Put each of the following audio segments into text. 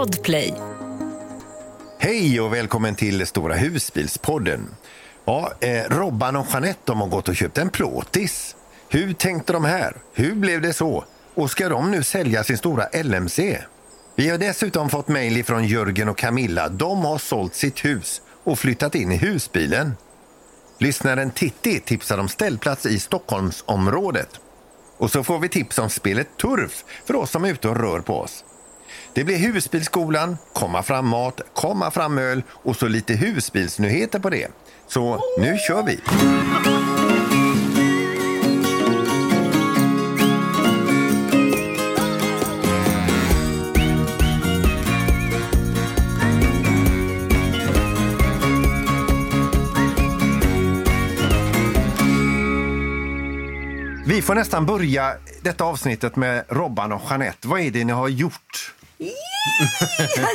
Podplay. Hej och välkommen till Stora husbilspodden. Ja, eh, Robban och Jeanette de har gått och köpt en plåtis. Hur tänkte de här? Hur blev det så? Och ska de nu sälja sin stora LMC? Vi har dessutom fått mejl från Jörgen och Camilla. De har sålt sitt hus och flyttat in i husbilen. Lyssnaren Titti tipsar om ställplats i Stockholmsområdet. Och så får vi tips om spelet Turf för oss som är ute och rör på oss. Det blir husbilsskolan, komma fram mat, komma fram öl och så lite husbilsnyheter på det. Så nu kör vi! Vi får nästan börja detta avsnittet med Robban och Jeanette. Vad är det ni har gjort?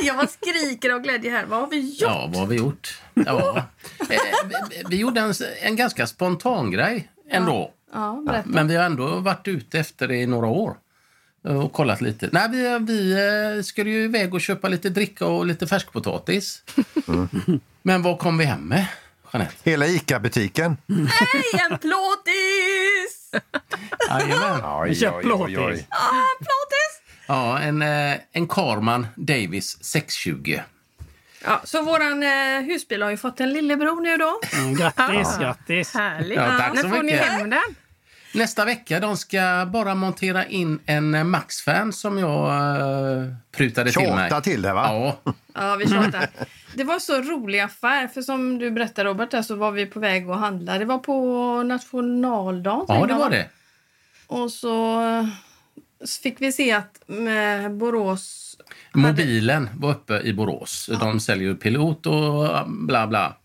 Jag bara skriker av glädje här. Vad har vi gjort? Ja, vad har vi gjort? Ja. Eh, vi- vi gjorde en, en ganska spontan grej ändå. Ja, berätta. Men vi har ändå varit ute efter det i några år och kollat lite. Nej, vi, vi eh, skulle ju iväg och köpa lite dricka och lite färskpotatis. Men vad kom vi hem med, Jeanette? Hela ICA-butiken. Hej, en plåtis! Jajamän. Oj, plåtis. Ah, plåtis! Ja, en, eh, en Karman Davis 620. Ja, så våran eh, husbil har ju fått en lillebror nu då. Mm, grattis, grattis. Härligt. Ja, tack När så får ni mycket. hem den? Nästa vecka de ska bara montera in en eh, Max-fan som jag eh, prutade till mig. Tjata till det, va? Ja, Ja, vi tjatar. Det var så rolig affär, för som du berättade Robert, där, så var vi på väg att handla. Det var på nationaldagen. ja det var va? det. Och så eh, fick vi se att med Borås... Mobilen var uppe i Borås. De säljer ju Pilot och bla bla.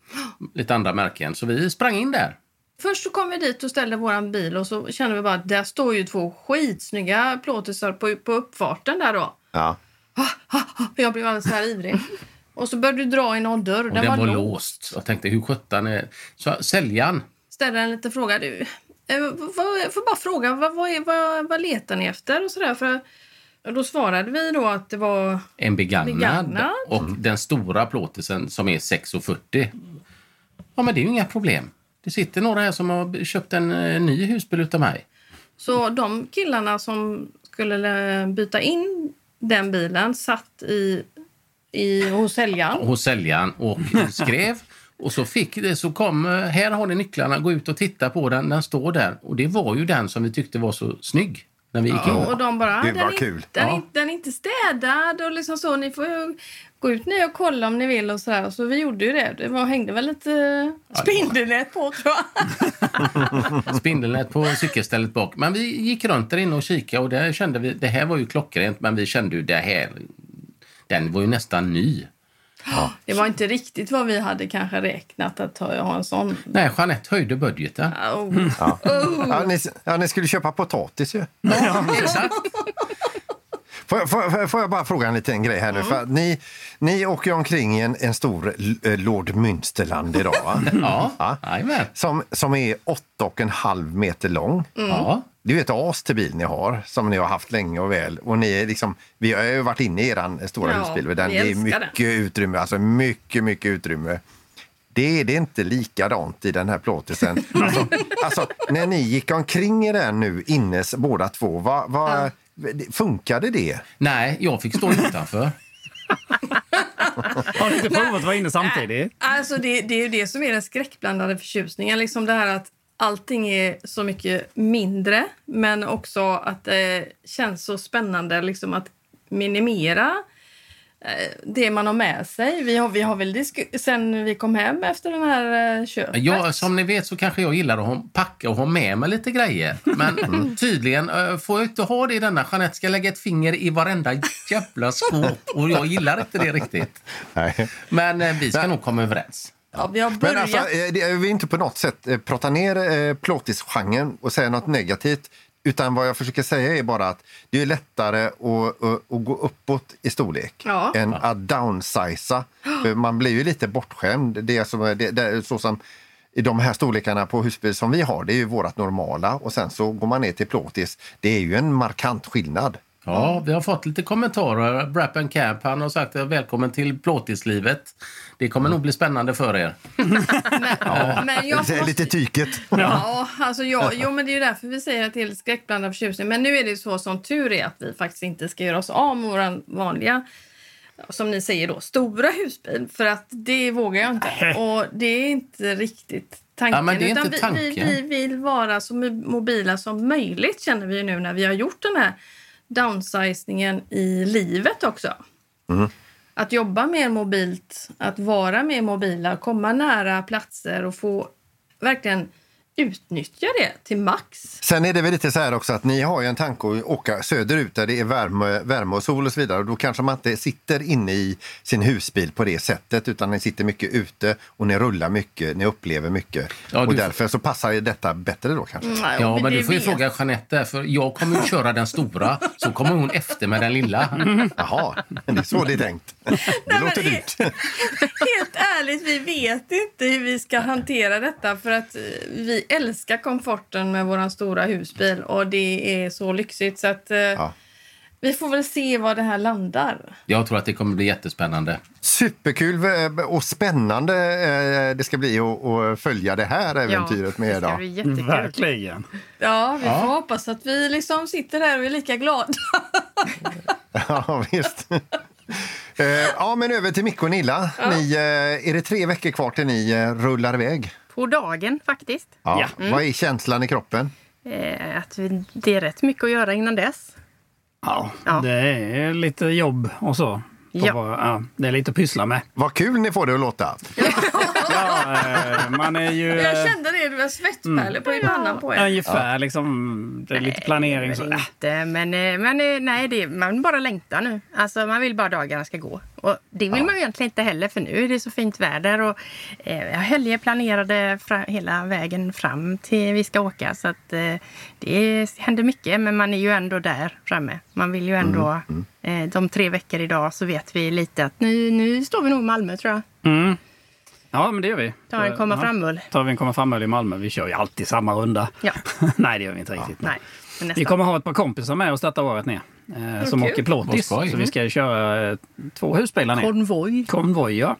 Lite andra märken. Så vi sprang in där. Först så kom vi dit och ställde våran bil och så kände vi bara att där står ju två skitsnygga plåtisar på, på uppfarten där då. Ja. Jag blev alldeles så här ivrig. Och så började du dra i någon dörr. Och Den, var, låst. Jag tänkte, hur sjutton är... Så säljaren, Ställde en liten fråga. Du, eh, jag får bara fråga, vad, vad, är, vad, vad letar ni efter? Och så där, för, då svarade vi då att det var... en begagnad, Begagnad. och den stora plåtisen som är 6,40. Ja, men det är ju inga problem. Det sitter några här som har köpt en eh, ny husbil utav mig. Så de killarna som skulle eh, byta in den bilen satt i, i, hos säljaren. hos säljaren och skrev. Och så fick det, så kom, eh, här har ni nycklarna, gå ut och titta på den, den står där. Och det var ju den som vi tyckte var så snygg när vi gick in. Och de bara, Gud, den, vad är, kul. Den, Ja. är, den är inte städad och liksom så. Ni får ju gå ut ni och kolla om ni vill och så. Så vi gjorde ju det. Det var, hängde väl lite spindelnät på tror jag. Spindelnät på cykelstället bak. Men vi gick runt där inne och kikade och där kände vi, det här var ju klockrent, men vi kände ju det här, den var ju nästan ny. Det var inte riktigt vad vi hade kanske räknat att ha ha en sån. Nej, Jeanette höjde budgeten. Oh. Ja, ni, ja, ni skulle köpa potatis ju. Exakt. Får, jag- får, får- jag bara fråga en liten grej här nu? För att ni, ni åker omkring i en, en stor eh, Lord Münsterland idag, va? Ja, Ja. Som, som är åtta och en halv meter lång. Ja. Det är ju ett as till bil ni har, som ni har haft länge och väl. Och ni är liksom, vi har ju varit inne i er stora Ja, husbil. Den, det är mycket den. utrymme, alltså mycket, mycket utrymme. Det är det inte likadant i den här plåtisen. Alltså, alltså, när ni gick omkring i den nu innes båda två, vad, vad, funkade det? Nej, jag fick stå utanför. Har ni inte provat att vara inne samtidigt? Alltså det, det är ju det som är den skräckblandade förtjusningen. Liksom det här att allting är så mycket mindre men också att det känns så spännande liksom att minimera eh, det man har med sig. Vi har, vi har väl sen vi kom hem efter den här eh, köpet. Ja, som ni vet så kanske jag gillar att packa och ha med mig lite grejer. Men tydligen eh, får jag inte ha det i denna. Jeanette ska lägga ett finger i varenda jävla skåp och jag gillar inte det riktigt. Nej. Men eh, vi ska nog komma överens. Ja, vi har Men alltså, eh, jag vill inte på något sätt eh, prata ner eh, plåtisgenren och säga något negativt. Utan vad jag försöker säga är bara att det är lättare att, att, att gå uppåt i storlek Ja. än att downsiza. Man blir ju lite bortskämd. Det är, som, det, det är så som i de här storlekarna på husbil som vi har, det är ju vårt normala och sen så går man ner till plåtis. Det är ju en markant skillnad. Ja, vi har fått lite kommentarer. Brap and Camp han har sagt välkommen till plåtislivet. Det kommer nog bli spännande för er. Men, men jag Det är måste- lite tyket. Ja, alltså jag, jo, men det är ju därför vi säger att det är lite skräckblandad förtjusning. Men nu är det så som tur är att vi faktiskt inte ska göra oss av med vår vanliga, som ni säger då, stora husbil. För att det vågar jag inte. Och det är inte riktigt tanken. Ja, men det är Utan inte vi, tanken. Vi, vi vill vara så mobila som möjligt känner vi ju nu när vi har gjort den här downsizningen i livet också. Att jobba mer mobilt, att vara mer mobila, komma nära platser och få verkligen utnyttja det till max. Sen är det väl lite så här också att ni har ju en tanke att åka söderut där det är värme, värme och sol och så vidare. Och då kanske man inte sitter inne i sin husbil på det sättet utan ni sitter mycket ute och ni rullar mycket, ni upplever mycket. Ja, och därför så passar ju detta bättre då kanske. Nej, Ja, men det du får ju vet- fråga Jeanette för jag kommer ju köra den stora, så kommer hon efter med den lilla. Jaha, det är så det är tänkt. Det men låter dyrt. Helt ärligt, vi vet inte hur vi ska hantera detta för att eh, vi älskar komforten med vår stora husbil och det är så lyxigt så att eh, vi får väl se var det här landar. Jag tror att det kommer bli jättespännande. Superkul eh, och spännande eh, det ska bli att- följa det här äventyret med det er. ska då. bli jättekul. Verkligen. Ja, vi får hoppas att vi liksom sitter här och är lika glada. Ja, visst. Ja, men över till Micke och Nilla. Ni, eh, är det tre veckor kvar till ni rullar iväg? På dagen faktiskt. Ja. Ja. Vad är känslan i kroppen? Eh, att vi, det är rätt mycket att göra innan dess. Ja, Ja. det är lite jobb och så. På Ja. vad- ja, det är lite att pyssla med. Vad kul ni får det att låta. Ja, eh, man är ju Jag kände det, det var svettpärlor på i pannan på er. ungefär liksom, det är lite planering. Så, Nej, äh, inte, men, eh, men eh, nej, det, man bara längtar nu. Alltså, man vill bara dagarna ska gå. Och det vill man ju egentligen inte heller för nu är det så fint väder. Och, eh, helger planerade hela vägen fram till vi ska åka. Så att, eh, det händer mycket men man är ju ändå där framme. Man vill ju ändå, eh, de tre veckor idag så vet vi lite att nu, nu står vi nog i Malmö tror jag. mm. Ja, men det gör vi. Tar en komma Ja. framull. Tar vi en komma fram i Malmö. Vi kör ju alltid samma runda. Ja. Nej, det gör vi inte riktigt. Nej, men Vi kommer ha ett par kompisar med oss detta året ner. Eh, som kul. åker plåtis. Så vi ska köra eh, två husbilar ner. Konvoj. Konvoj, ja.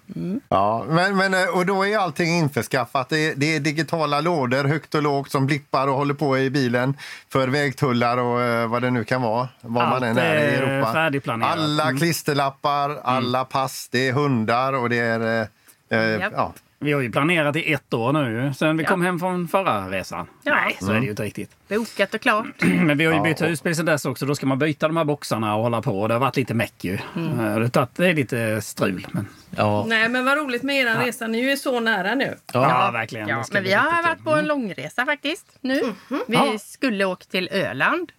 Ja, men, men, eh, och då är allting införskaffat. Det är, det är digitala lådor högt och lågt som blippar och håller på i bilen för vägtullar och eh, vad det nu kan vara. Var man Allt än är i är Europa. färdigplanerat. Alla Mm. klisterlappar, alla pass, det är hundar och det är... Eh, eh, Japp. ja. Vi har ju planerat i ett år nu, sen vi Ja. kom hem från förra resan. Ja. Nej, så är det ju inte riktigt. Bokat och klart. Men vi har ju Ja, bytt och- husbil sen dess också. Då ska man byta de här boxarna och hålla på. Det har varit lite meck ju. Mm. Eh, Det, är lite strul. Men... Ja, Nej, men vad roligt med er resa. Ni är ju så nära nu. Ja, verkligen. Ja, Det ska men vi har varit på en långresa faktiskt nu. Vi Ja. skulle åka till Öland.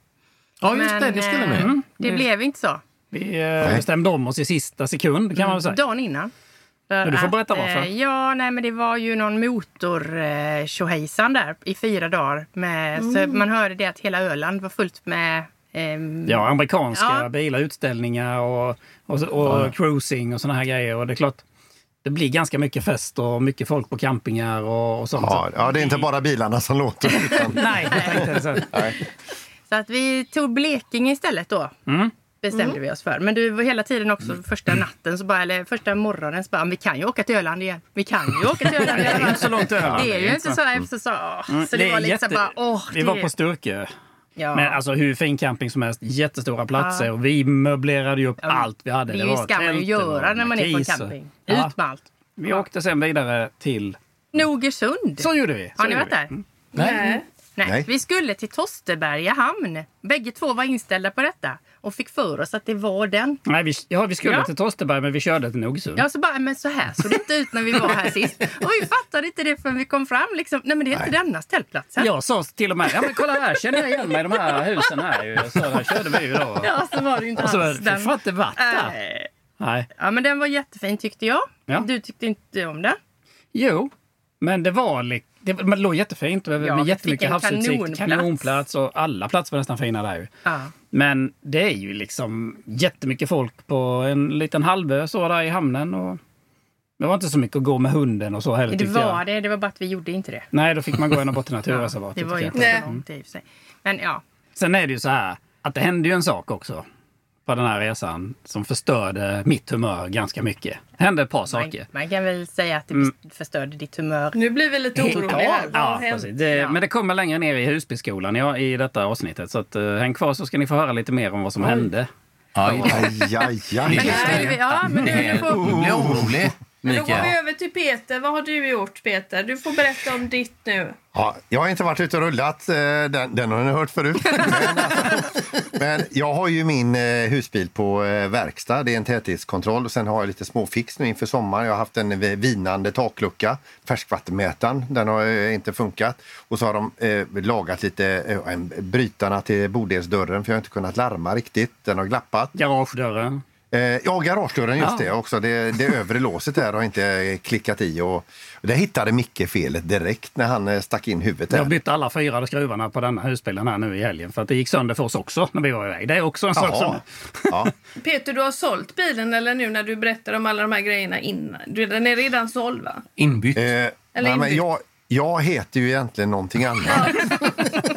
ja just det, det skulle eh, ni. Det blev inte så. Vi eh, bestämde om oss i sista sekund kan man väl säga. Dagen innan. För du får berätta att, varför. eh, Ja, nej, men det var ju någon motor eh, där i fyra dagar. Med, Så man hörde det att hela Öland var fullt med ehm, Ja, amerikanska Ja. bilar, utställningar och, och, och cruising och såna här grejer. Och det är klart, det blir ganska mycket fest och mycket folk på campingar och, och sånt. Ja, ja, det är inte bara bilarna som låter. Utan, Nej, jag tänkte så. Så att vi tog Blekinge istället då. Mm. Bestämde vi oss för. Men du var hela tiden också första natten, så bara, eller första morgonen, så bara, vi kan ju åka till Öland igen. Vi kan ju åka till Öland Det är igen. inte så långt till Öland. Det är ju inte så efter så. Mm, Så det, var är lite så jätte- bara, åh. Vi det- var på Sturkö. ja. Men alltså hur fin camping som helst. Jättestora platser. Och vi möblerade ju upp Ja, allt vi hade. Det, var ska man ju det göra var när man är på camping. Ut Ja. med allt. Vi åkte sen vidare till... Nogersund. Så gjorde vi. Så Har ni varit där? Mm. Nej. Nej. Nej. Vi skulle till Tosterberga hamn. Bägge två var inställda på detta och fick för oss att det var den. Nej, vi, ja, vi skulle Ja. till Tosterberg men vi körde till Nogersund. Ja, så bara, men så här såg det inte ut när vi var här sist. Och vi fattade inte det förrän vi kom fram. Liksom. Nej, men det är inte denna ställplatsen. Jag sa till och med, ja men kolla här, känner jag igen mig de här husen här ju. Så där körde vi ju då. Ja, så var det ju inte Och så, alls för fan inte varit där. Nej. Nej. Ja, men den var jättefin tyckte jag. Ja. Du tyckte inte om den. Jo, men det var li- det, det låg jättefint. Med Ja, jättemycket havsutsikt. kanonplats. Kanonplats och alla platser var nästan fina där. Ja. Men det är ju liksom jättemycket folk på en liten halvö så där i hamnen. Och det var inte så mycket att gå med hunden och så heller Det var jag. det, det var bara att vi gjorde inte det. Nej, då fick man gå ända bort till naturreservatet. det var ju tycker jag. inte så långt i och för sig. Men ja, Sen är det ju så här. att det hände ju en sak också på den här resan som förstörde mitt humör ganska mycket. Det hände ett par Man, saker. man kan väl säga att det Mm. förstörde ditt humör. Nu blir vi lite oroliga. Ja. Det, Ja. Men det kommer längre ner i Husbyskolan ja, i detta avsnittet. Så att, uh, häng kvar så ska ni få höra lite mer om vad som hände. Ja, Aj, aj, aj. Men nu, men nu, det, du får, du Men Då går vi över till Peter. Vad har du gjort Peter? Du får berätta om ditt nu. Ja, jag har inte varit ute och rullat, eh, den, den har ni hört förut. Men, alltså, men jag har ju min eh, husbil på eh, verkstad, det är en täthetskontroll. Och sen har jag lite småfix nu inför sommaren. Jag har haft en eh, vinande taklucka, färskvattenmätaren, den har eh, inte funkat. Och så har de eh, lagat lite eh, en- brytarna till bodelsdörren för jag har inte kunnat larma riktigt. Den har glappat. Garagedörren. Eh, ja, garagedörren just Ja. det också. Det, det övre låset där har inte klickat i. Och, där hittade Micke felet direkt när han eh, stack in huvudet där. Jag bytte alla fyra skruvarna på denna husbilen här nu i helgen. För att det gick sönder för oss också när vi var iväg. Det är också en sak som... Ja. Peter, du har sålt bilen eller nu när du berättar om alla de här grejerna innan? Den är redan såld va? Inbytt. Eh, Eller nej, men inbytt. jag, jag heter ju egentligen någonting annat.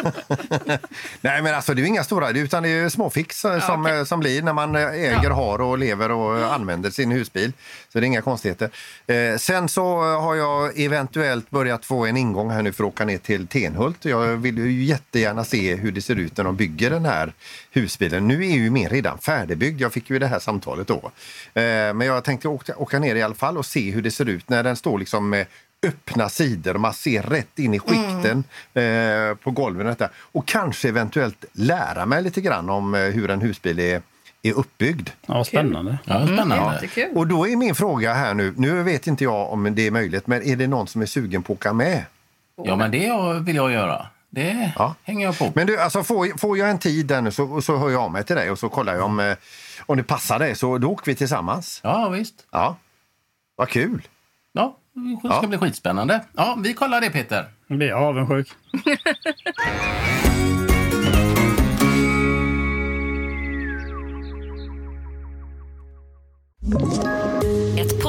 nej men alltså det är inga stora, utan det är ju småfix eh, som, okej. eh, som blir när man eh, äger, har och lever och eh, använder sin husbil. Så det är inga konstigheter. Eh, sen så eh, har jag eventuellt börjat få en ingång här nu för att åka ner till Tenhult. Jag vill ju jättegärna se hur det ser ut när de bygger den här husbilen. Nu är ju min redan färdigbyggd. Jag fick ju det här samtalet då. Eh, men jag tänkte åka, åka ner i alla fall och se hur det ser ut när den står liksom med öppna sidor och man ser rätt in i skikten eh, på golven. Och, detta. och kanske eventuellt lära mig lite grann om eh, hur en husbil är, är uppbyggd. Ja, spännande. Ja, spännande. Jättekul. Och då är min fråga här nu, nu vet inte jag om det är möjligt, men är det någon som är sugen på att åka med? Ja, men det vill jag göra. Det Ja. hänger jag på. Men du, alltså får, får jag en tid där nu så, så hör jag av mig till dig och så kollar jag om, eh, om det passar dig. Så då åker vi tillsammans. Ja, visst. Ja, vad kul! Ja, det ska Ja. bli skitspännande. Ja, vi kollar det, Peter. Nu blir jag avundsjuk. Ett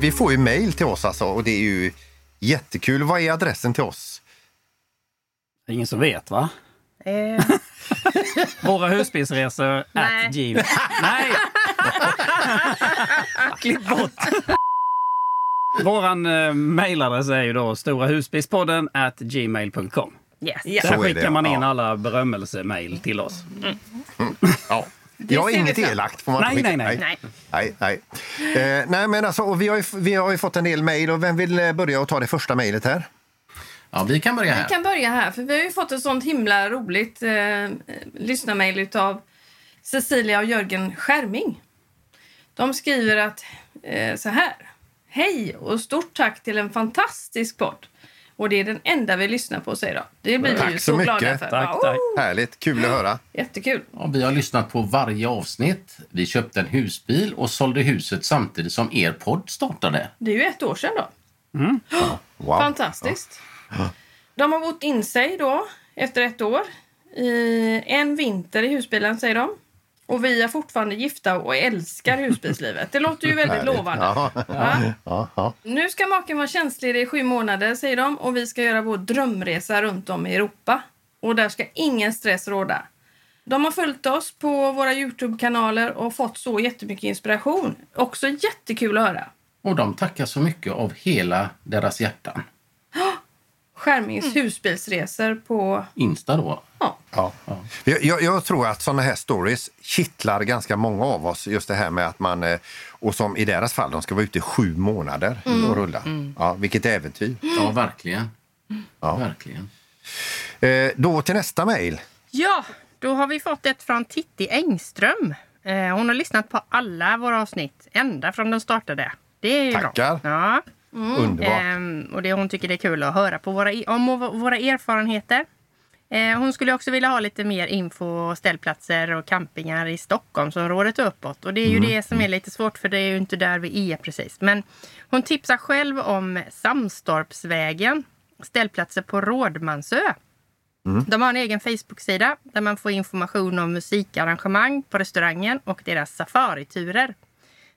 Vi får ju mejl till oss alltså och det är ju jättekul. Vad är adressen till oss? Det är ingen som vet va? eh, Våra husbilsresor Nej. at gmail. Nej! Klipp bort. Våran eh, mailadress är ju då storahusbilspodden at gmail.com. yes. Ja. Där skickar man in ja. alla berömmelsemail till oss. Ja. Jag vi inget elakt. Får man Nej, skicka. nej, nej. nej, nej. Eh, nej men alltså, och vi, har ju, vi har ju fått en del mejl och vem vill eh, börja och ta det första mejlet här? Ja, vi kan börja här. Vi kan börja här, för vi har ju fått ett sånt himla roligt eh, lyssnarmail av Cecilia och Jörgen Skärming. De skriver att eh, så här. Hej och stort tack till en fantastisk podd. Och det är den enda vi lyssnar på, säger de. Det blir vi Tack ju så så, mycket. glada för. Tack, Ja, tack. oh, Härligt, kul att höra. jättekul. Ja, vi har lyssnat på varje avsnitt. Vi köpte en husbil och sålde huset samtidigt som er podd startade. Det är ju ett år sedan då. Wow. Fantastiskt. De har bott in sig då, efter ett år. I en vinter i husbilen, säger de. Och vi är fortfarande gifta och älskar husbilslivet. Det låter ju väldigt lovande. Ja, ja, ja. Nu ska maken vara tjänstledig i sju månader, säger de. Och vi ska göra vår drömresa runt om i Europa. Och där ska ingen stress råda. De har följt oss på våra Youtube-kanaler och fått så jättemycket inspiration. Också jättekul att höra. Och de tackar så mycket av hela deras hjärtan. Skärmings husbilsresor på... Insta då. Ja, Ja. Jag, jag, jag tror att såna här stories kittlar ganska många av oss. Just det här med att man, eh, och som i deras fall, de ska vara ute i sju månader och rulla. Ja, vilket äventyr. Ja, verkligen. Ja. Verkligen. Eh, då till nästa mejl. Ja, då har vi fått ett från Titti Engström. Eh, hon har lyssnat på alla våra avsnitt, ända från de startade. Det är ju Tackar. bra. Ja. Underbart. Ehm, och det hon tycker det är kul att höra på våra, om våra erfarenheter. Eh, hon skulle också vilja ha lite mer info, ställplatser och campingar i Stockholmsområdet och uppåt. Och det är ju det som är lite svårt för det är ju inte där vi är precis. Men hon tipsar själv om Samstorpsvägen, ställplatser på Rådmansö. De har en egen Facebook-sida där man får information om musikarrangemang på restaurangen och deras safariturer.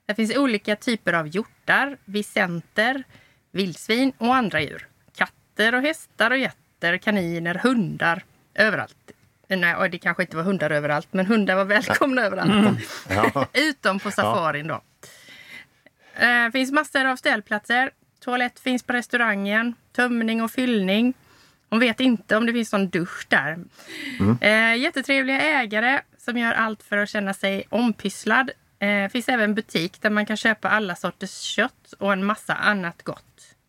Det finns olika typer av hjortar, vicenter, vildsvin och andra djur. Katter och hästar och getter, kaniner, hundar. Överallt. Nej, det kanske inte var hundar överallt, men hundar var välkomna överallt. Ja. Utom på safarin då. Det finns massor av ställplatser. Toalett finns på restaurangen. Tömning och fyllning. Hon vet inte om det finns någon dusch där. Eh, jättetrevliga ägare som gör allt för att känna sig ompysslad. Eh, finns även butik där man kan köpa alla sorters kött och en massa annat gott.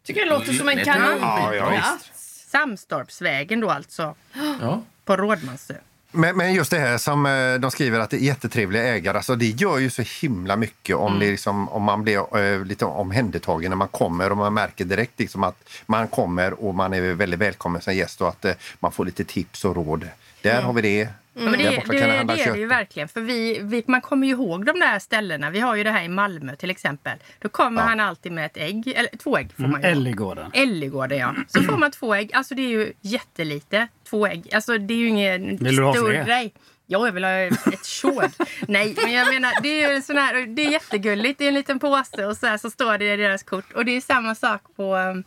Tycker det låter som en Det kanonplats. Ja, ja, visst. Samstorpsvägen då alltså, Ja. på Rådmansö. Men, men just det här som eh, de skriver att det är jättetrevliga ägare, alltså det gör ju så himla mycket om, det liksom, om man blir eh, lite omhändertagen när man kommer och man märker direkt liksom att man kommer och man är väldigt välkommen som gäst och att eh, man får lite tips och råd. Där har vi det. Ja, men det, det, det, är det ju verkligen. För vi, vi, man kommer ju ihåg de där ställena. Vi har ju det här i Malmö till exempel. Då kommer han alltid med ett ägg, eller två ägg får man ju. ha. Älgården. Älgården ja. Så får man två ägg. Alltså det är ju jättelite. Två ägg. Alltså det är ju ingen Vill du ha stor grej. Ja, jag vill ha ett tjog. Nej, men jag menar det är ju sån här, det är jättegulligt. Det är en liten påse och så här så står det i deras kort. Och det är samma sak på um,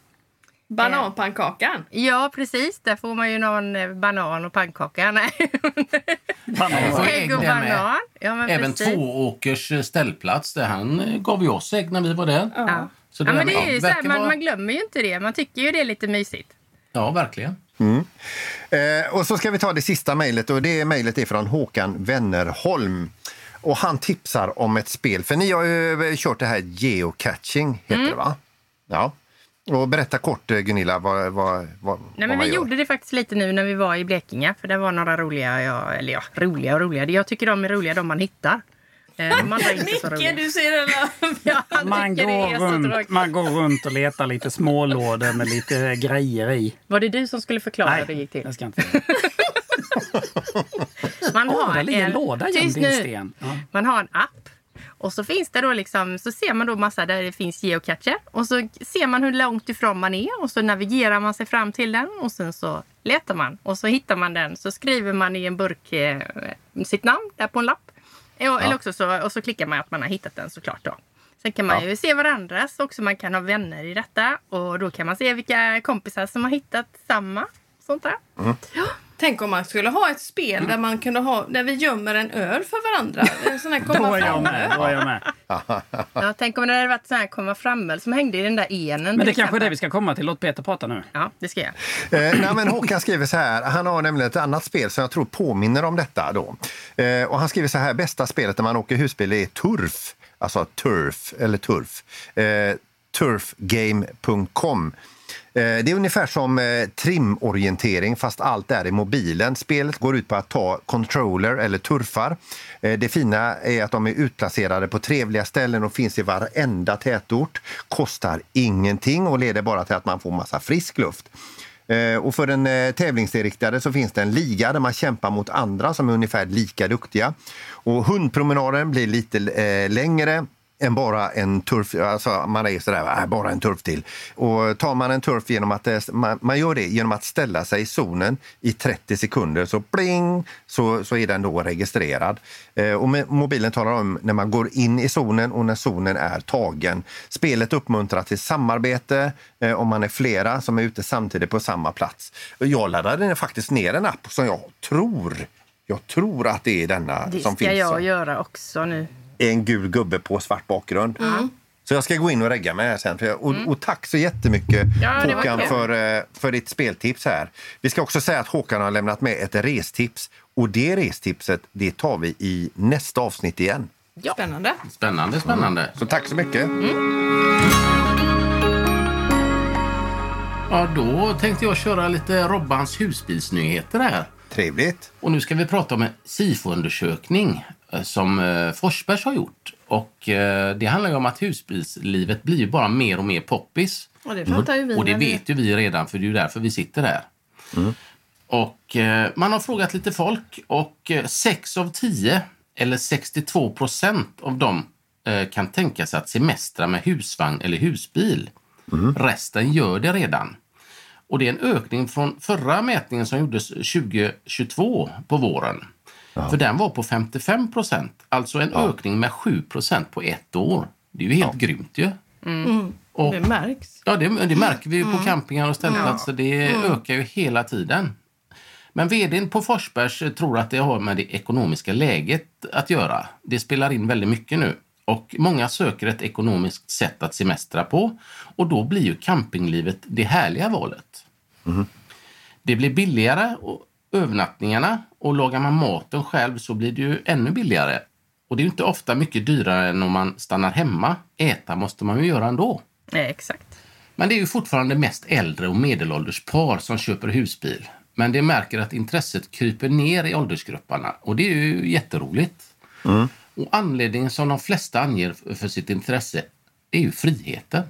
Bananpannkakan. Ja, precis. Där får man ju någon eh, banan och pannkaka. Nej. Jag får ägg och banan. Ja, men Även precis. Tvååkers eh, ställplats. Där han eh, gav ju oss ägg när vi var där. Ja. Så Ja, men det är ju så här, man, vara- man glömmer ju inte det. Man tycker ju det är lite mysigt. Ja, verkligen. Eh, och så ska vi ta det sista mejlet och det mejlet är från Håkan Wennerholm. Och han tipsar om ett spel, för ni har ju eh, kört det här geocaching, heter Mm. det va? Ja. Och berätta kort eh, Gunilla vad, vad, vad, Nej, men man vi gör. gjorde det faktiskt lite nu när vi var i Blekinge. För det var några roliga, ja, eller ja, roliga och roliga. Jag tycker de är roliga de man hittar. Eh, De andra är inte så Micke, roliga. du ser den Man går, runt, man går runt och letar lite smålådor med lite grejer i. Var det du som skulle förklara hur det gick till? jag ska inte. Man har ligger en en, låda gömd i en nu. sten. Ja. Man har en app. Och så finns det då liksom, så ser man då massa där det finns geocacher. Och så ser man hur långt ifrån man är och så navigerar man sig fram till den och sen så letar man och så hittar man den. Så skriver man i en burk eh, sitt namn där på en lapp. Ja. Eller också så, och så klickar man att man har hittat den såklart då. Sen kan man Ja. ju se varandras också. Man kan ha vänner i detta och då kan man se vilka kompisar som har hittat samma. Sånt där. Tänk om man skulle ha ett spel där man kunde ha, där vi gömmer en öl för varandra. En sån här Då komma är jag med. Då är jag med. Ja, tänk om det hade varit sån här komma fram som hängde i den där enen. Men det kanske är det vi ska komma till. Låt Peter prata nu. Ja, det ska jag. Eh, nej, men Håkan skriver så här, han har nämligen ett annat spel som jag tror påminner om detta. Då. Eh, och han skriver så här, bästa spelet när man åker husbil är Turf, alltså Turf, eller Turf. Eh, turfgame.com. Eh, det är ungefär som eh, trimorientering fast allt är i mobilen. Spelet går ut på att ta controller eller turfar. Eh, det fina är att de är utplacerade på trevliga ställen och finns i varenda tätort. Kostar ingenting och leder bara till att man får massa frisk luft. Och för den tävlingsinriktade så finns det en liga där man kämpar mot andra som är ungefär lika duktiga. Och hundpromenaden blir lite längre än bara en turf. Alltså man är sådär, äh, bara en turf till. Och tar man en turf genom att, eh, man, man gör det genom att ställa sig i zonen i 30 sekunder så pling så, så är den då registrerad. Eh, och mobilen talar om när man går in i zonen och när zonen är tagen. Spelet uppmuntrar till samarbete eh, om man är flera som är ute samtidigt på samma plats. Jag laddade faktiskt ner en app som jag tror jag tror att det är denna Det som ska finns. jag som- göra också nu. En gul gubbe på svart bakgrund. Så jag ska gå in och regga mig här sen. För jag, och, och tack så jättemycket Ja, Håkan för, eh, för ditt speltips här. Vi ska också säga att Håkan har lämnat med ett restips. Och det restipset det tar vi i nästa avsnitt igen. Spännande. Spännande, spännande. Så tack så mycket. Ja, då tänkte jag köra lite Robbans husbilsnyheter här. Trevligt. Och nu ska vi prata om en SIFO-undersökning som eh, Forsbergs har gjort. Och eh, det handlar ju om att husbilslivet blir bara mer och mer poppis. Och det fattar ju vi. Och det vet ju vi redan, för det är ju därför vi sitter här. Och eh, man har frågat lite folk och eh, 6 av 10, eller 62 procent av dem eh, kan tänka sig att semestra med husvagn eller husbil. Resten gör det redan. Och det är en ökning från förra mätningen som gjordes 2022 på våren. För den var på 55 procent, alltså en ökning med 7 procent på ett år. Det är ju helt grymt ju. Och- Det märks. Ja, det, det märker vi ju på campingar och ställplatser. Det ökar ju hela tiden. Men vdn på Forsbergs tror att det har med det ekonomiska läget att göra. Det spelar in väldigt mycket nu. Och många söker ett ekonomiskt sätt att semestra på. Och då blir ju campinglivet det härliga valet. Det blir billigare och övernattningarna och lagar man maten själv så blir det ju ännu billigare. Och det är ju inte ofta mycket dyrare än om man stannar hemma. Äta måste man ju göra ändå. Nej, exakt. Men det är ju fortfarande mest äldre och medelålders par som köper husbil. Men det märker att intresset kryper ner i åldersgrupperna och det är ju jätteroligt. Och anledningen som de flesta anger för sitt intresse är ju friheten.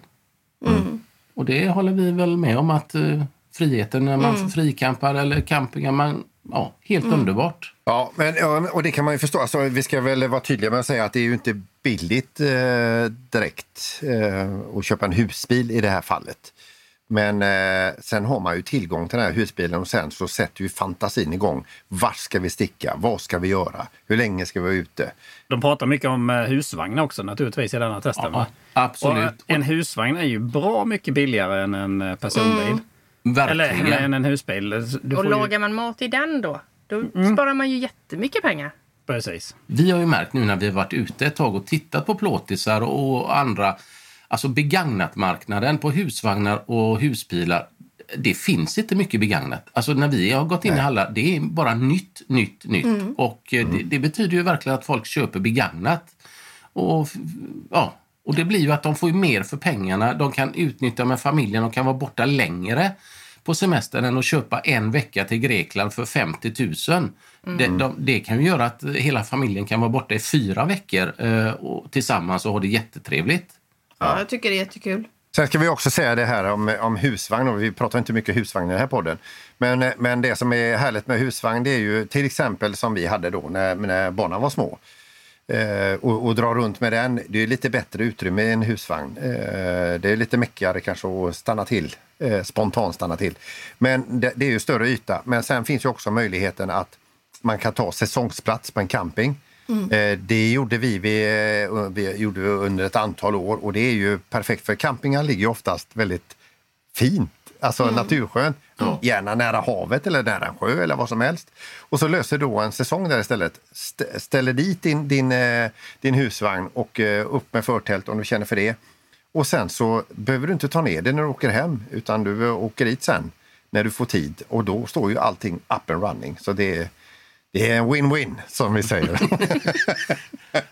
Och det håller vi väl med om att eh, friheten när man frikampar eller campingar, man, ja, helt underbart. Ja, men, och det kan man ju förstå. Alltså, vi ska väl vara tydliga med att säga att det är ju inte billigt eh, direkt eh, att köpa en husbil i det här fallet. Men eh, sen har man ju tillgång till den här husbilen och sen så sätter ju fantasin igång. Vart ska vi sticka? Vad ska vi göra? Hur länge ska vi vara ute? De pratar mycket om eh, husvagnar också naturligtvis i denna testen. Ja, absolut. Och en husvagn är ju bra mycket billigare än en eh, personbil. Eller Verkligen. än en husbil. Du Och får ju- lagar man mat i den då, då sparar man ju jättemycket pengar. Precis. Vi har ju märkt nu när vi har varit ute ett tag och tittat på plåtisar och andra, alltså begagnatmarknaden på husvagnar och husbilar. Det finns inte mycket begagnat. Alltså när vi har gått in i hallar, det är bara nytt, nytt, nytt. Och eh, det, det betyder ju verkligen att folk köper begagnat. Och, ja, och det blir ju att de får mer för pengarna. De kan utnyttja med familjen och kan vara borta längre på semestern än att köpa en vecka till Grekland för 50 000. Det, de, det kan ju göra att hela familjen kan vara borta i fyra veckor eh, och tillsammans och ha det jättetrevligt. Ja, jag tycker det är jättekul. Sen ska vi också säga det här om, om husvagn. Och vi pratar inte mycket husvagn i den här podden. Men, eh, men det som är härligt med husvagn det är ju till exempel som vi hade då när, när barnen var små. Eh, och, och dra runt med den. Det är lite bättre utrymme i en husvagn. Eh, det är lite mäckigare kanske att stanna till. Eh, spontant stanna till. Men det, det är ju större yta. Men sen finns ju också möjligheten att man kan ta säsongsplats på en camping. Eh, Det gjorde vi, vi, eh, vi gjorde under ett antal år och det är ju perfekt för campingar ligger oftast väldigt fint, alltså naturskönt. Gärna nära havet eller nära en sjö eller vad som helst. Och så löser du då en säsong där istället. St- ställer dit din, din, eh, din husvagn och eh, upp med förtält om du känner för det. Och sen så behöver du inte ta ner det när du åker hem utan du eh, åker dit sen när du får tid och då står ju allting up and running. Så det är, det är en win-win som vi säger.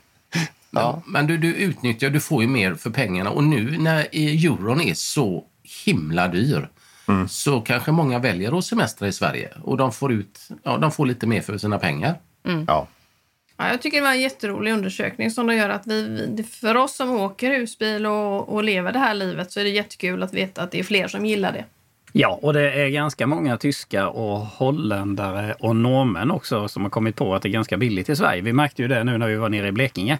Ja. Men du, du utnyttjar, du får ju mer för pengarna och nu när euron är så himla dyr så kanske många väljer att semestra i Sverige och de får, ut, ja, de får lite mer för sina pengar. ja. Ja, jag tycker det var en jätterolig undersökning som gör att vi, vi- för oss som åker husbil och, och lever det här livet så är det jättekul att veta att det är fler som gillar det. Ja, och det är ganska många tyskar och holländare och norrmän också som har kommit på att det är ganska billigt i Sverige. Vi märkte ju det nu när vi var nere i Blekinge.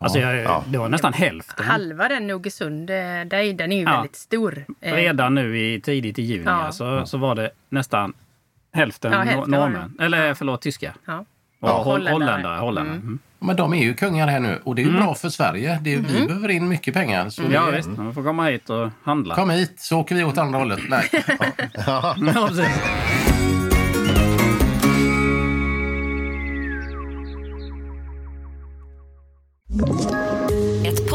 Alltså, jag, ja. det var nästan hälften. Halva den Nogesund, eh, den är ju Ja. väldigt stor. Eh, Redan nu i tidigt i juni Ja. alltså, så var det nästan hälften, Ja, hälften norrmän. Eller förlåt, tyskar. Ja. Och Ja. holl- Holländare. holländare. holländare. Mm. Men de är ju kungar här nu och det är ju bra för Sverige. Det är, Vi behöver in mycket pengar. Så Ja det, visst, de får komma hit och handla. Kom hit så åker vi åt andra hållet. Nej. Ja, precis.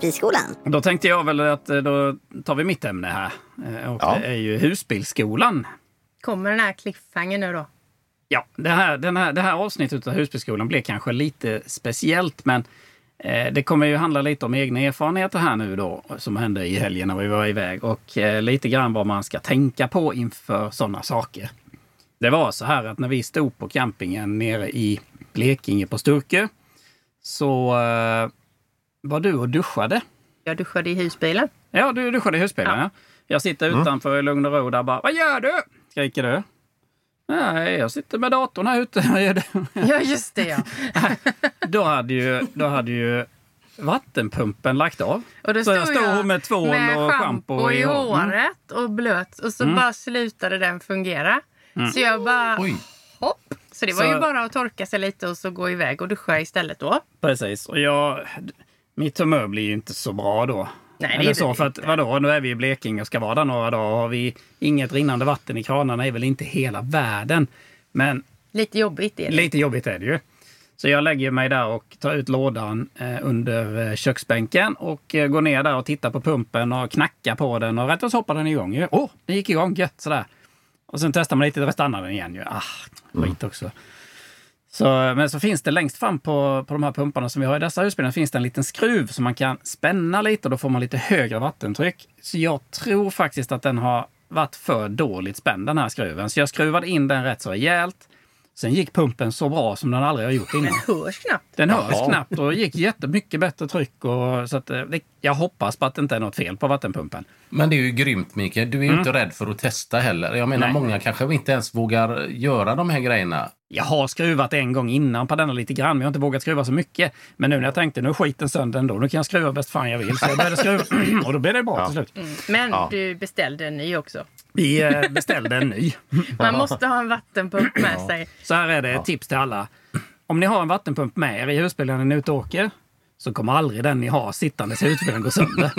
Husbilsskolan. Då tänkte jag väl att eh, då tar vi mitt ämne här. Eh, Och Ja. det är ju husbilsskolan. Kommer den här cliffhangern nu då? Ja, det här, den här, det här avsnittet av husbilsskolan blir kanske lite speciellt, men eh, det kommer ju handla lite om egna erfarenheter här nu då, som hände i helgen när vi var iväg och lite grann vad man ska tänka på inför sådana saker. Det var så här att när vi stod på campingen nere i Blekinge på Sturkö så var du och duschade. Jag duschade i husbilen. Ja, du duschade i husbilen. Ja. Jag sitter utanför i lugn och ro där bara. Vad gör du? Skriker du. Nej, jag sitter med datorn här ute. Vad gör du? Ja, just det ja. Då hade ju, då hade ju vattenpumpen lagt av. Och då Så jag stod stod jag med tvål och schampo i Mm. håret och blöt. Och så bara slutade den fungera. Så jag bara, Oj. hopp. Så det var Så- ju bara att torka sig lite och så gå iväg och duscha istället då. Precis. Och jag, mitt humör blir ju inte så bra då. Nej, det Eller så, för att vadå, nu är vi i Blekinge och ska vara där några dagar. Har vi inget rinnande vatten i kranarna är väl inte hela världen. Men Lite jobbigt är det. Lite jobbigt är det ju. Så jag lägger mig där och tar ut lådan eh, under eh, köksbänken och eh, går ner där och tittar på pumpen och knackar på den och rätt och hoppar den igång. Åh, den gick igång gött sådär. Och sen testar man lite, då stannar den igen ju. Ah, skit också. Så, men så finns det längst fram på, på de här pumparna som vi har i dessa husbilar finns det en liten skruv som man kan spänna lite och då får man lite högre vattentryck. Så jag tror faktiskt att den har varit för dåligt spänd den här skruven. Så jag skruvade in den rätt så rejält. Sen gick pumpen så bra som den aldrig har gjort innan. Hörs knappt. Den hörs knappt och gick jättemycket bättre tryck. Och, så att, eh, det, jag hoppas på att det inte är något fel på vattenpumpen. Men det är ju grymt Mikael. Du är ju inte rädd för att testa heller. Jag menar, Mm. Nej. många kanske inte ens vågar göra de här grejerna. Jag har skruvat en gång innan på denna lite grann, men jag har inte vågat skruva så mycket. Men nu när jag tänkte nu är skiten sönder ändå, nu kan jag skruva bäst fan jag vill. Så jag började skruva och då blev det bra till slut. Men du beställde en ny också. Vi eh, beställde en ny. Man måste ha en vattenpump med sig. Så här är det ett tips till alla. Om ni har en vattenpump med er i husbilen när ni är ute och åker, så kommer aldrig den ni har sittandes i husbilen gå sönder.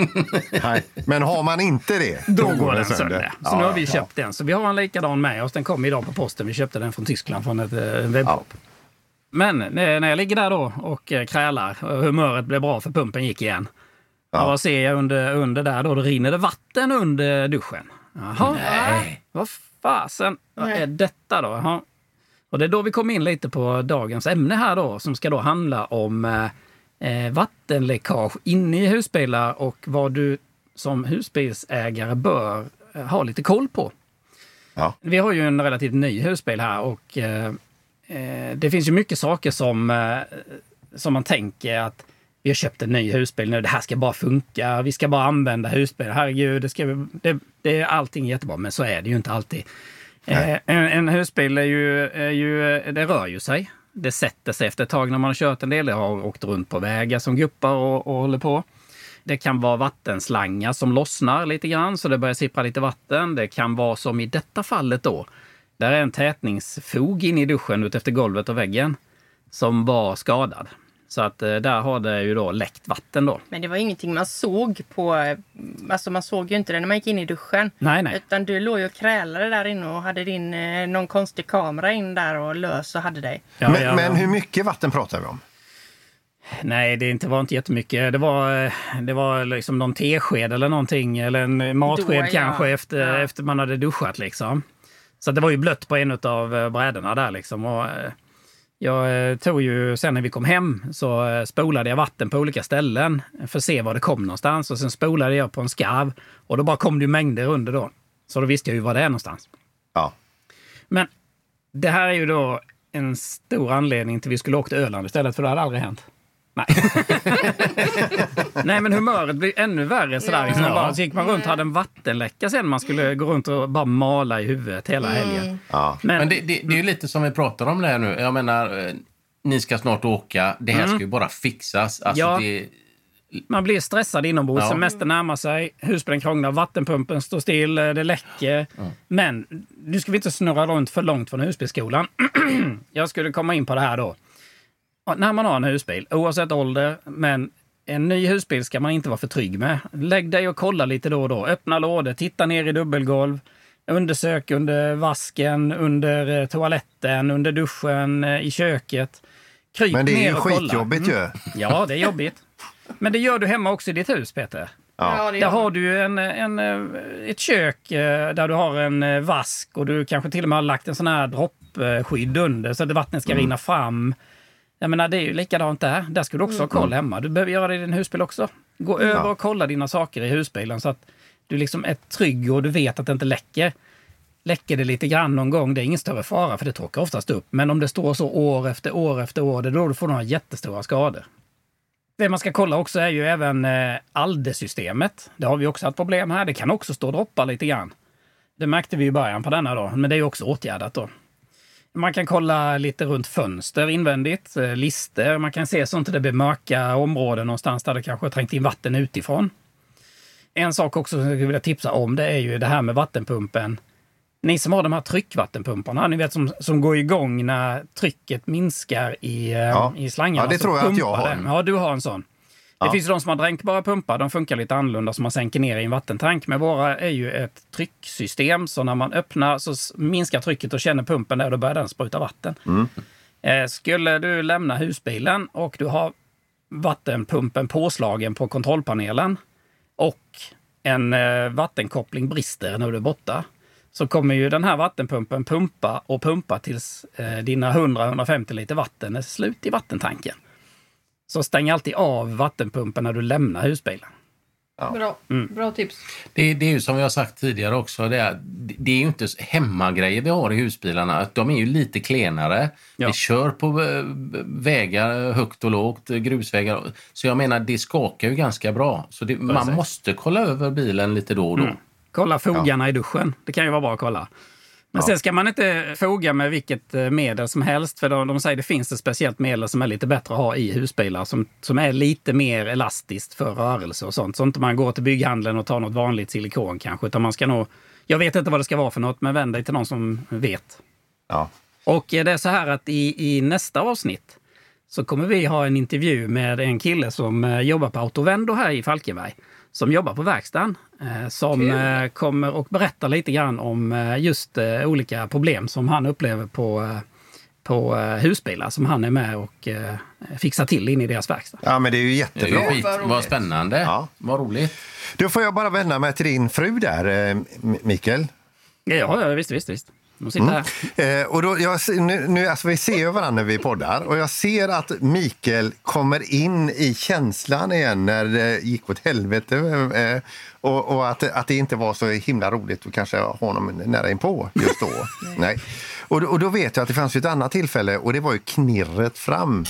Nej. Men har man inte det, Då går den sönder. Så Ja, nu har vi ja. köpt den. Så vi har en likadan med oss. Den kom idag på posten. Vi köpte den från Tyskland från ett eh, webbshop. Men när när jag ligger där då och eh, krälar humöret blev bra för pumpen gick igen. Ja. vad ser jag under, under där då? Då rinner det vatten under duschen. Jaha. Nej. Vad fasen, vad är detta då? Jaha. Och det är då vi kommer in lite på dagens ämne här då, som ska då handla om eh, vattenläckage inne i husbilar och vad du som husbilsägare bör eh, ha lite koll på. Ja. Vi har ju en relativt ny husbil här och eh, eh, det finns ju mycket saker som, eh, som man tänker att vi har köpt en ny husbil nu, det här ska bara funka, vi ska bara använda husbilen, herregud, det, ska, vi- det, det är allting jättebra, men så är det ju inte alltid. Eh, en, en husbil är ju, är ju, det rör ju sig. Det sätter sig efter ett tag när man har kört en del. Jag har åkt runt på vägar som guppar och, och håller på. Det kan vara vattenslangar som lossnar lite grann så det börjar sippra lite vatten. Det kan vara som i detta fallet då. Där är en tätningsfog inne i duschen ut efter golvet och väggen som var skadad. Så att eh, där har det ju då läckt vatten då. Men det var ingenting man såg på... Alltså man såg ju inte det när man gick in i duschen. Nej, nej. Utan du låg ju och krälade där inne och hade din, eh, någon konstig kamera in där och lös och hade dig. Ja, men, ja, men hur mycket vatten pratar vi om? Nej, det inte, var inte jättemycket. Det var, eh, det var liksom någon tesked eller någonting, eller en matsked Då, ja. kanske efter, Ja. efter man hade duschat. Liksom. Så det var ju blött på en av brädorna där. Liksom. Och, eh, jag eh, tog ju, sen när vi kom hem så eh, spolade jag vatten på olika ställen för att se var det kom någonstans. Och sen spolade jag på en skarv och då bara kom det ju mängder under då. Så då visste jag ju var det är någonstans. Ja. Men det här är ju då en stor anledning till att vi skulle åka till Öland istället, för det hade aldrig hänt. Nej. Nej, men humöret blir ännu värre sådär. Liksom. Bara, så gick man runt och hade en vattenläcka sen. Man skulle gå runt och bara mala i huvudet hela helgen. Ja. Men, Men det, det, det är ju lite som vi pratar om det här nu. Jag menar, eh, ni ska snart åka. Det här ska ju bara fixas. Alltså, Ja. det, man blir stressad inombords. Ja. Semestern närmar sig, husbilen krånglar, vattenpumpen står still, eh, det läcker. Men nu ska vi inte snurra runt för långt från husbilsskolan. Jag skulle komma in på det här då. När man har en husbil, oavsett ålder, men en ny husbil ska man inte vara för trygg med. Lägg dig och kolla lite då och då. Öppna lådor, titta ner i dubbelgolv. Undersök under vasken, under eh, toaletten, under duschen, eh, i köket. Kryp Men det är ner ju skitjobbigt Mm. ju. Ja, det är jobbigt. Men det gör du hemma också i ditt hus, Peter. Ja, det Där har du en, en, eh, ett kök där du har en vask och du kanske till och med har lagt en sån här droppskydd under så att vattnet ska rinna fram. Jag menar, det är ju likadant där. Där ska du också ha koll hemma. Du behöver göra det i din husbil också. Gå över och kolla dina saker i husbilen så att du liksom är trygg och du vet att det inte läcker. Läcker det lite grann någon gång, det är ingen större fara för det torkar oftast upp. Men om det står så år efter år efter år, det är då du får några jättestora skador. Det man ska kolla också är ju även eh, ALDE-systemet. Det har vi också haft problem här. Det kan också stå och droppa lite grann. Det märkte vi i början på denna då, men det är också åtgärdat då. Man kan kolla lite runt fönster invändigt, eh, lister. Man kan se sånt att det blir mörka områden någonstans där det kanske har trängt in vatten utifrån. En sak också som jag skulle vilja tipsa om det är ju det här med vattenpumpen. Ni som har de här tryckvattenpumparna, ni vet som, som går igång när trycket minskar i, ja. i slangarna. Ja, det så tror jag att jag har. den. Ja, du har en sån. Det finns de som har dränkbara pumpar, de funkar lite annorlunda som man sänker ner i en vattentank. Men våra är ju ett trycksystem, så när man öppnar så minskar trycket och känner pumpen där, då börjar den spruta vatten. Eh, skulle du lämna husbilen och du har vattenpumpen påslagen på kontrollpanelen och en eh, vattenkoppling brister när du är borta, så kommer ju den här vattenpumpen pumpa och pumpa tills eh, dina 100-150 liter vatten är slut i vattentanken. Så stäng alltid av vattenpumpen när du lämnar husbilen. Bra. Mm. Bra tips. Det, det är ju som vi har sagt tidigare också, det är, det är ju inte hemmagrejer vi har i husbilarna. De är ju lite klenare. Ja. Vi kör på eh, vägar högt och lågt, grusvägar. Så jag menar, det skakar ju ganska bra. Så det, man måste kolla över bilen lite då och då. Kolla fogarna i duschen. Det kan ju vara bra att kolla. Men sen ska man inte foga med vilket eh, medel som helst. För de, de säger det finns ett speciellt medel som är lite bättre att ha i husbilar. Som, som är lite mer elastiskt för rörelse och sånt. Så inte man går till bygghandeln och tar något vanligt silikon kanske. Utan man ska nog... Jag vet inte vad det ska vara för något, men vänd dig till någon som vet. Ja. Och eh, det är så här att i, i nästa avsnitt så kommer vi ha en intervju med en kille som eh, jobbar på Autovendo här i Falkenberg. Som jobbar på verkstaden. Eh, som eh, kommer och berättar lite grann om eh, just olika problem som han upplever på, på husbilar som han är med och fixar till in i deras verkå. ja, men det är ju Det är jättebra. ju skit. Vad spännande. Ja. Vad roligt. Då får jag bara vända mig till din fru där, Mikael. Ja, ja, visst, visst, visst. Här. Eh, och då, jag, nu, nu, alltså vi ser ju varandra när vi poddar och jag ser att Mikael kommer in i känslan igen när det gick åt helvete. Eh, och och att, att det inte var så himla roligt att kanske ha honom nära inpå just då. Nej. Och, och då vet jag att det fanns ett annat tillfälle och det var ju knirret fram.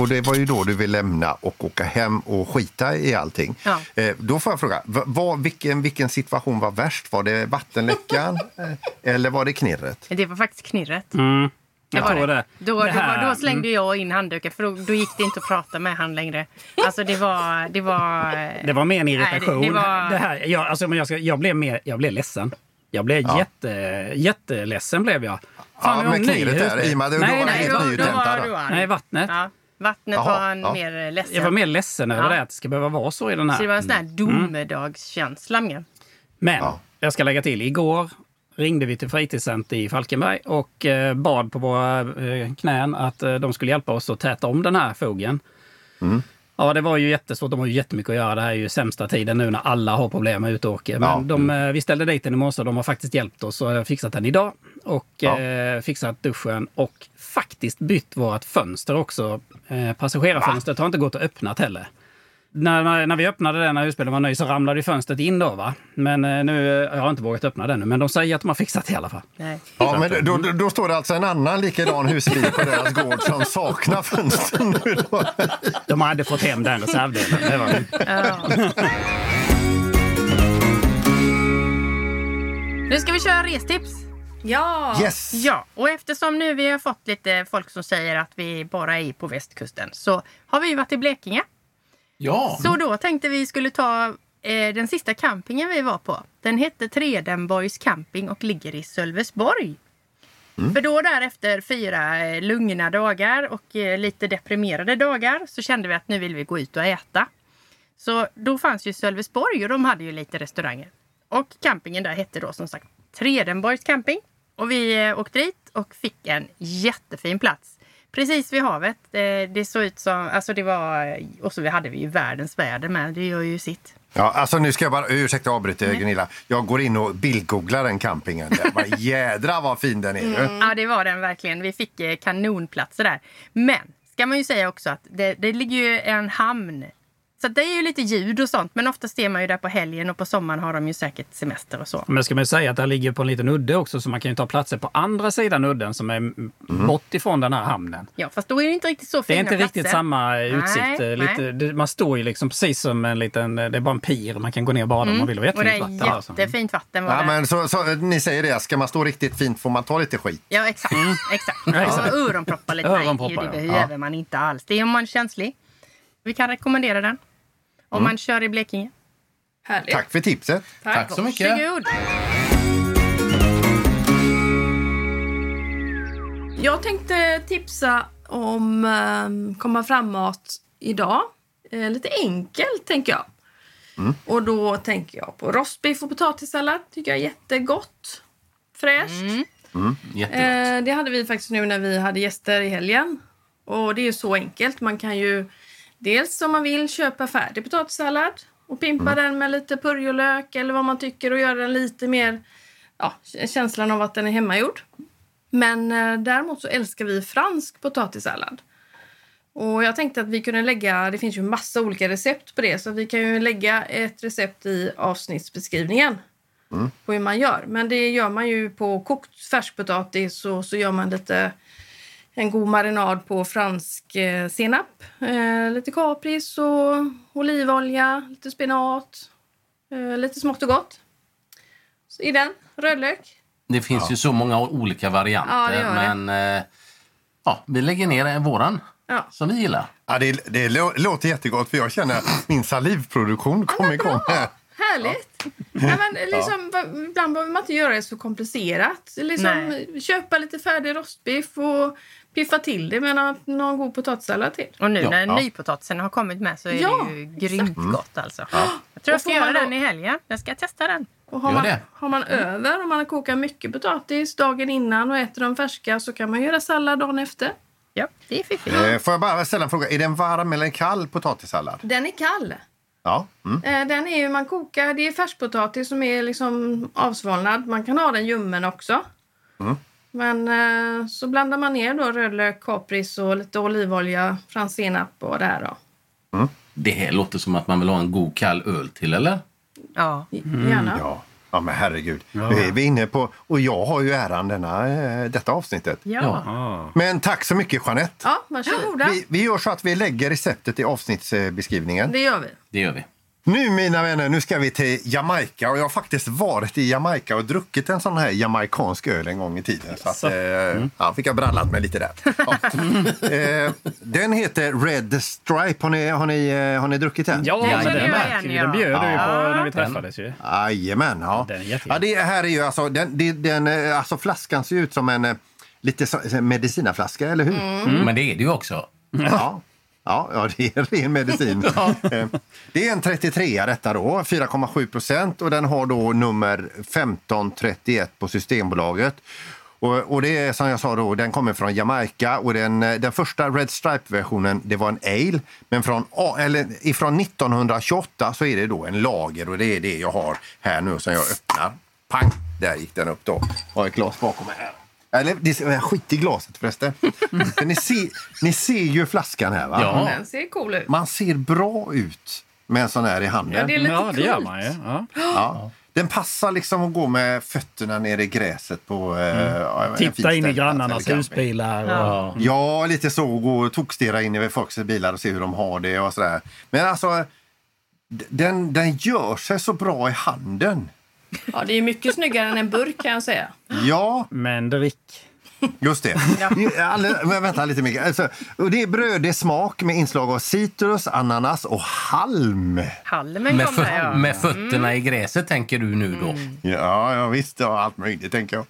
Och det var ju då du vill lämna och åka hem och skita i allting. Ja. Eh, då får jag fråga, va- vad, vilken, vilken situation var värst? Var det vattenläckan eh, eller var det knirret? Det var faktiskt knirret. Mm, Det var det. det. Då, Det då, här- då slängde jag in handduken för då, då gick det inte att prata med han längre. Alltså det var... Det var, Det var mer en Nej, det- irritation. det var- Det här, jag, alltså, men jag, ska, jag, blev mer, jag blev ledsen. Jag blev jätte, jätteledsen blev jag. Ja, vi har med knirret där, i och med att då var helt var du arg. nej, vattnet. Ja, vattnet Jaha, var han ja. mer ledsen. Jag var mer ledsen över Ja. det, att det ska behöva vara så i den här. Så det var en sån här domedagskänsla mer. Men Ja. jag ska lägga till, igår ringde vi till fritidscenter i Falkenberg och eh, bad på våra eh, knän att eh, de skulle hjälpa oss att täta om den här fogen. Ja, det var ju jättesvårt. De har ju jättemycket att göra. Det här är ju sämsta tiden nu när alla har problem med utåker. Men Ja. de, eh, vi ställde dit den i morse och de har faktiskt hjälpt oss och fixat den idag. Och Ja. eh, fixat duschen och faktiskt bytt vårt fönster också. Eh, passagerarfönstret har inte gått att öppna heller. När, när vi öppnade den när husbilen var ny så ramlade ju fönstret in då va. Men eh, nu, jag har inte vågat öppna den nu, men de säger att de har fixat det i alla fall. Nej. Ja, men då, då, då står det alltså en annan likadan husbil på deras gård som saknar fönster nu. Då. De hade fått hem den reservdelen. Det var det. Ja. Nu ska vi köra restips. Ja! Yes! Ja, och eftersom nu vi har fått lite folk som säger att vi bara är på västkusten så har vi varit i Blekinge. Ja. Så då tänkte vi skulle ta eh, den sista campingen vi var på. Den hette Tredenborgs camping och ligger i Sölvesborg. För då där efter fyra eh, lugna dagar och eh, lite deprimerade dagar så kände vi att nu vill vi gå ut och äta. Så då fanns ju Sölvesborg och de hade ju lite restauranger. Och campingen där hette då som sagt Tredenborgs camping. Och vi eh, åkte dit och fick en jättefin plats. Precis vid havet. Det, det såg ut som, alltså det var, och så hade vi ju världens väder med. Det gör ju sitt. Ja, alltså nu ska jag bara, ursäkta avbryter Gunilla. Jag går in och bildgooglar den campingen. Var, jädra vad fin den är. du. Ja, det var den verkligen. Vi fick eh, kanonplatser där. Men ska man ju säga också att det, det ligger ju en hamn. Så det är ju lite ljud och sånt. Men oftast är man ju där på helgen och på sommaren har de ju säkert semester och så. Men ska man ju säga att det ligger på en liten udde också så man kan ju ta platser på andra sidan udden som är mm. bort ifrån den här hamnen. Ja, fast då är det inte riktigt så Det fina är inte riktigt platser. samma utsikt. Nej, eh, Lite, nej. det, man står ju liksom precis som en liten, det är bara en pir. Man kan gå ner och bada om man vill. Och Mm. Och det är vatten. jättefint vatten Ja, det. men så, så, ni säger det, ska man stå riktigt fint får man ta lite skit. Ja, exakt. exakt. Ja, exakt. Och öronproppar lite. Öronproppar, Nej, det ja. behöver man inte alls. Det är om man är känslig. Vi kan rekommendera den. Om Mm. man kör i Blekinge. Härligt. Tack för tipset. Tack så mycket. Varsågod. Jag tänkte tipsa om um, komma framåt idag. Eh, lite enkelt, tänker jag. Och då tänker jag på rostbiff och potatissallad. tycker jag är jättegott. Fräscht. Jättegott. Eh, det hade vi faktiskt nu när vi hade gäster i helgen. Och det är ju så enkelt. Man kan ju dels om man vill köpa färdig potatissallad och pimpa den med lite purjolök eller vad man tycker och göra den lite mer ja, känslan av att den är hemmagjord. Men eh, däremot så älskar vi fransk potatissallad. Och jag tänkte att vi kunde lägga, det finns ju massa olika recept på det, så vi kan ju lägga ett recept i avsnittsbeskrivningen på hur man gör. Men det gör man ju på kokt färskpotatis och så gör man lite en god marinad på fransk eh, senap, eh, lite kapris och olivolja, lite spenat, eh, lite smått och gott. Så I den, rödlök. Det finns ju så många olika varianter. Ja, det gör det. men eh, ja, vi lägger ner en våran Ja. som vi gillar. Ja, det, det lå- låter jättegott för jag känner att min salivproduktion kommer igång här. Härligt! Ja. men liksom, Ibland behöver man inte göra det så komplicerat. Liksom, Nej. köpa lite färdig rostbiff och piffa till det med någon, god potatissallad till. Och nu Ja, när ja. nypotatisen har kommit med så är Ja, det ju grymt gott alltså. Jag tror jag ska får göra då- den i helgen. Jag ska testa den. Och har, Gör man, det. har man över, om man har kokat mycket potatis dagen innan och äter dem färska så kan man göra sallad dagen efter. Ja, det är fiffigt. Eh, Får jag bara ställa en fråga? Är det en varm eller en kall potatissallad? Den är kall. Ja. Mm. Eh, Den är ju, man kokar, det är färskpotatis som är liksom avsvalnad. Man kan ha den ljummen också. Men eh, så blandar man ner då rödlök, kapris och lite olivolja, fransk senap och det här då. Det här låter som att man vill ha en god kall öl till, eller? Ja. Gärna. Ja. ja, men herregud. Vi är vi är inne på... Och jag har ju äran denna, eh, detta avsnittet. Ja. Men tack så mycket, Jeanette. Ja, varsågoda. Vi, vi gör så att vi lägger receptet i avsnittsbeskrivningen. Det gör vi. Det gör vi. Nu mina vänner, nu ska vi till Jamaica och jag har faktiskt varit i Jamaica och druckit en sån här jamaicansk öl en gång i tiden. Så att, Så. eh, ja, fick jag brallat mig lite där. Ja. eh, den heter Red Stripe. Har ni, har ni, eh, har ni druckit den? Ja, Den känner den jag märker igen, ja. Den bjöd du ju på Ja. när vi träffades ju. Jajamän, ja. Den är ja, det här är ju alltså, den, den, eh, alltså flaskan ser ut som en lite så, medicinaflaska, eller hur? Men det är det ju också. Ja. Ja, ja, det är ren medicin. Eh, Det är en 33 detta då, 4,7 procent och den har då nummer 1531 på Systembolaget. Och, och det är som jag sa då, den kommer från Jamaica och den, eh, den första Red Stripe-versionen det var en ale. Men från, eller, ifrån 1928 så är det då en lager och det är det jag har här nu som jag öppnar. Pang! Där gick den upp då. Har ett glas bakom mig här. Eller det är skit i glaset förresten. För ni, ser, ni ser ju flaskan här va? Ja. Den ser cool ut. Man ser bra ut med en sån här i handen. Ja, det är lite Ja, det gör man ju. Ja. Ja. Den passar liksom att gå med fötterna ner i gräset på... eh, ja, en fin Titta in i grannarnas husbilar. Och... Ja, lite så. Gå och tokstirra in i folks bilar och se hur de har det och sådär. Men alltså, den, den gör sig så bra i handen. Ja, det är mycket snyggare än en burk kan jag säga. Ja, Men drick. just det. Alla, men vänta lite mycket. Alltså, och det är brödig smak med inslag av citrus, ananas och halm. Halmen Med, kommer fö- ja. med fötterna i gräset tänker du nu då. Ja, ja visst. Ja, allt möjligt, tänker jag.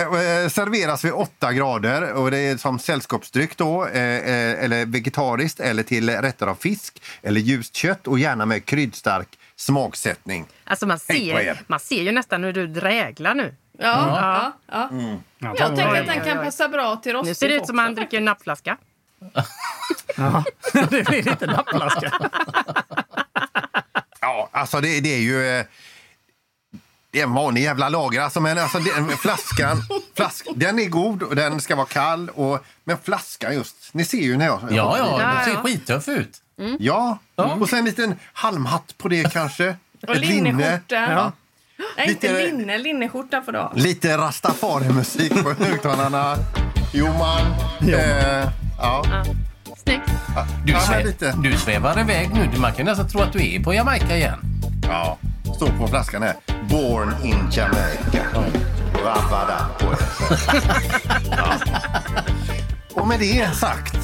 Eh, och, eh, serveras vid 8 grader och det är som sällskapsdryck då, eh, eh, eller vegetariskt eller till rätter av fisk eller ljust kött och gärna med kryddstark smaksättning. Alltså man ser, er. man ser ju nästan hur du dräglar nu. Ja, ja. ja. Ja, Jag tänker att den kan passa bra till rostig Nu ser det ut som att han dricker en nappflaska. Ja. det blir lite nappflaska. Ja, alltså det, det är ju... eh, Det är en vanlig jävla lager. Alltså, men alltså, den, flaskan, flask, den är god och den ska vara kall. Och, men flaskan just, ni ser ju när jag... Ja, ja, Ja, den ser skittuff ut. Ja, och sen en liten halmhatt på det kanske. Och Ett linne. linneskjorta. Ja. Nej, inte Lite- linne. Linneskjorta får du ha. Lite rastafari-musik på högtalarna. Jo, man. Eh, ja. Snyggt. Du, Ja, svä- du svävar iväg nu. Man kan nästan tro att du är på Jamaica igen. ja. Står på flaskan här. Born in Jamaica. Rabada på. Ja. Med det sagt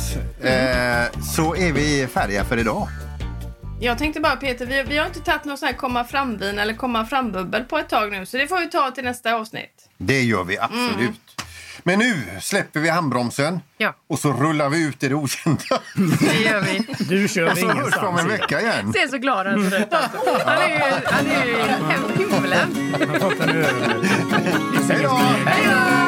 eh, så är vi färdiga för idag. Jag tänkte bara Peter, vi, vi har inte tagit någon sån här komma fram-vin eller komma fram-bubbel på ett tag nu. Så det får vi ta till nästa avsnitt. Det gör vi absolut. Men nu släpper vi handbromsen Ja. och så rullar vi ut i det okända. Det gör vi. Du kör Och så hörs vi om en vecka igen. Ser så glad ut. Han är ju, han är ju i himlen. Hej då!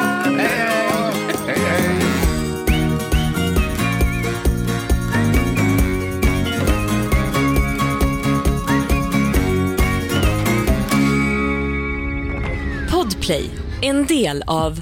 Podplay, en del av